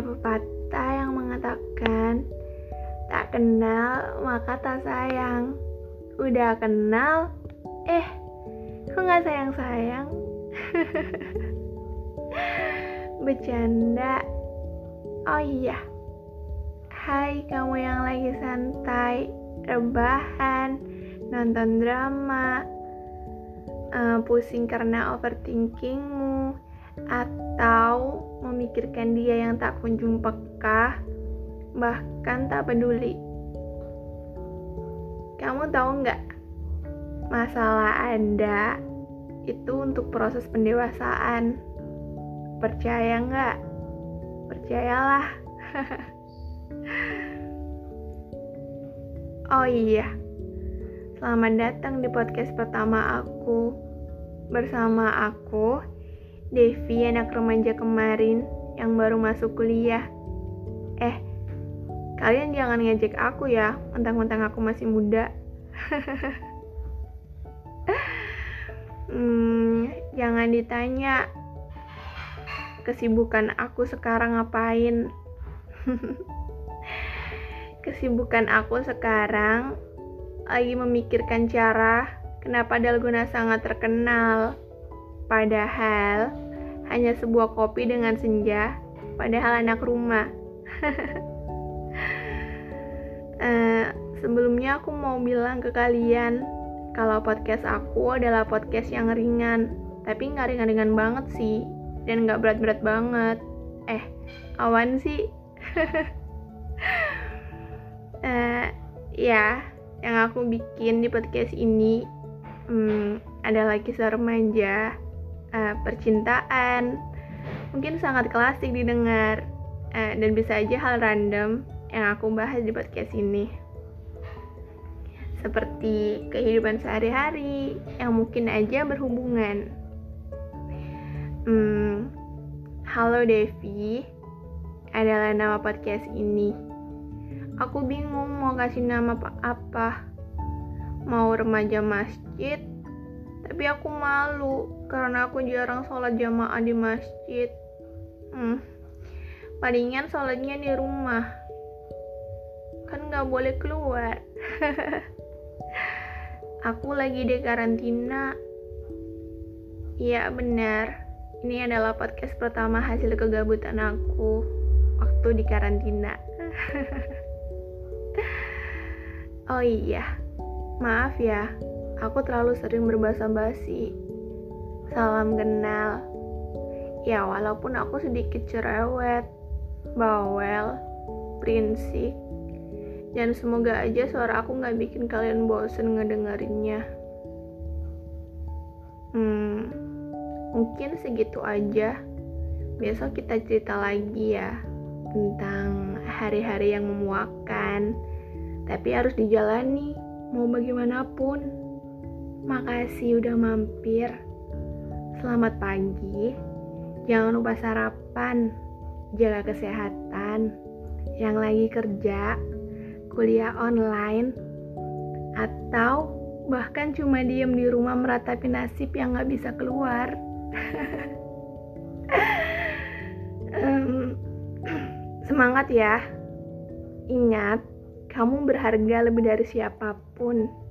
Ada pepatah yang mengatakan Tak kenal maka tak sayang. Udah kenal? Eh kok gak sayang-sayang? Bercanda. Oh iya. Hai kamu yang lagi santai Rebahan Nonton drama uh, Pusing karena overthinkingmu Atau memikirkan dia yang tak kunjung peka Bahkan tak peduli Kamu tahu nggak Masalah Anda itu untuk proses pendewasaan Percaya nggak? Percayalah Oh iya, selamat datang di podcast pertama aku. Bersama aku, Devi, anak remaja kemarin yang baru masuk kuliah. Eh, kalian jangan ngejek aku ya, mentang-mentang aku masih muda. hmm, jangan ditanya kesibukan aku sekarang ngapain. Kesibukan aku sekarang lagi memikirkan cara kenapa Dalgona sangat terkenal. Padahal hanya sebuah kopi dengan senja, padahal anak rumah. uh, sebelumnya aku mau bilang ke kalian kalau podcast aku adalah podcast yang ringan, tapi nggak ringan-ringan banget sih, dan nggak berat-berat banget. Eh, awan sih. uh, ya yang aku bikin di podcast ini hmm, adalah kisah remaja uh, percintaan. Mungkin sangat klasik didengar. Uh, dan bisa aja hal random yang aku bahas di podcast ini. Seperti kehidupan sehari-hari yang mungkin aja berhubungan. Hmm, Halo Devi adalah nama podcast ini. Aku bingung mau kasih nama apa. Mau remaja masjid, tapi aku malu karena aku jarang sholat jamaah di masjid. Hmm, palingan sholatnya di rumah. Kan nggak boleh keluar. aku lagi di karantina. Iya benar, ini adalah podcast pertama hasil kegabutan aku waktu di karantina. Oh iya, maaf ya, aku terlalu sering berbahasa basi. Salam kenal. Ya, walaupun aku sedikit cerewet, bawel, prinsip, dan semoga aja suara aku nggak bikin kalian bosen ngedengerinnya. Hmm, mungkin segitu aja. Besok kita cerita lagi ya tentang hari-hari yang memuakkan tapi harus dijalani mau bagaimanapun. Makasih udah mampir. Selamat pagi. Jangan lupa sarapan, jaga kesehatan. Yang lagi kerja, kuliah online, atau bahkan cuma diem di rumah meratapi nasib yang gak bisa keluar. um, semangat ya. Ingat, kamu berharga lebih dari siapa pun.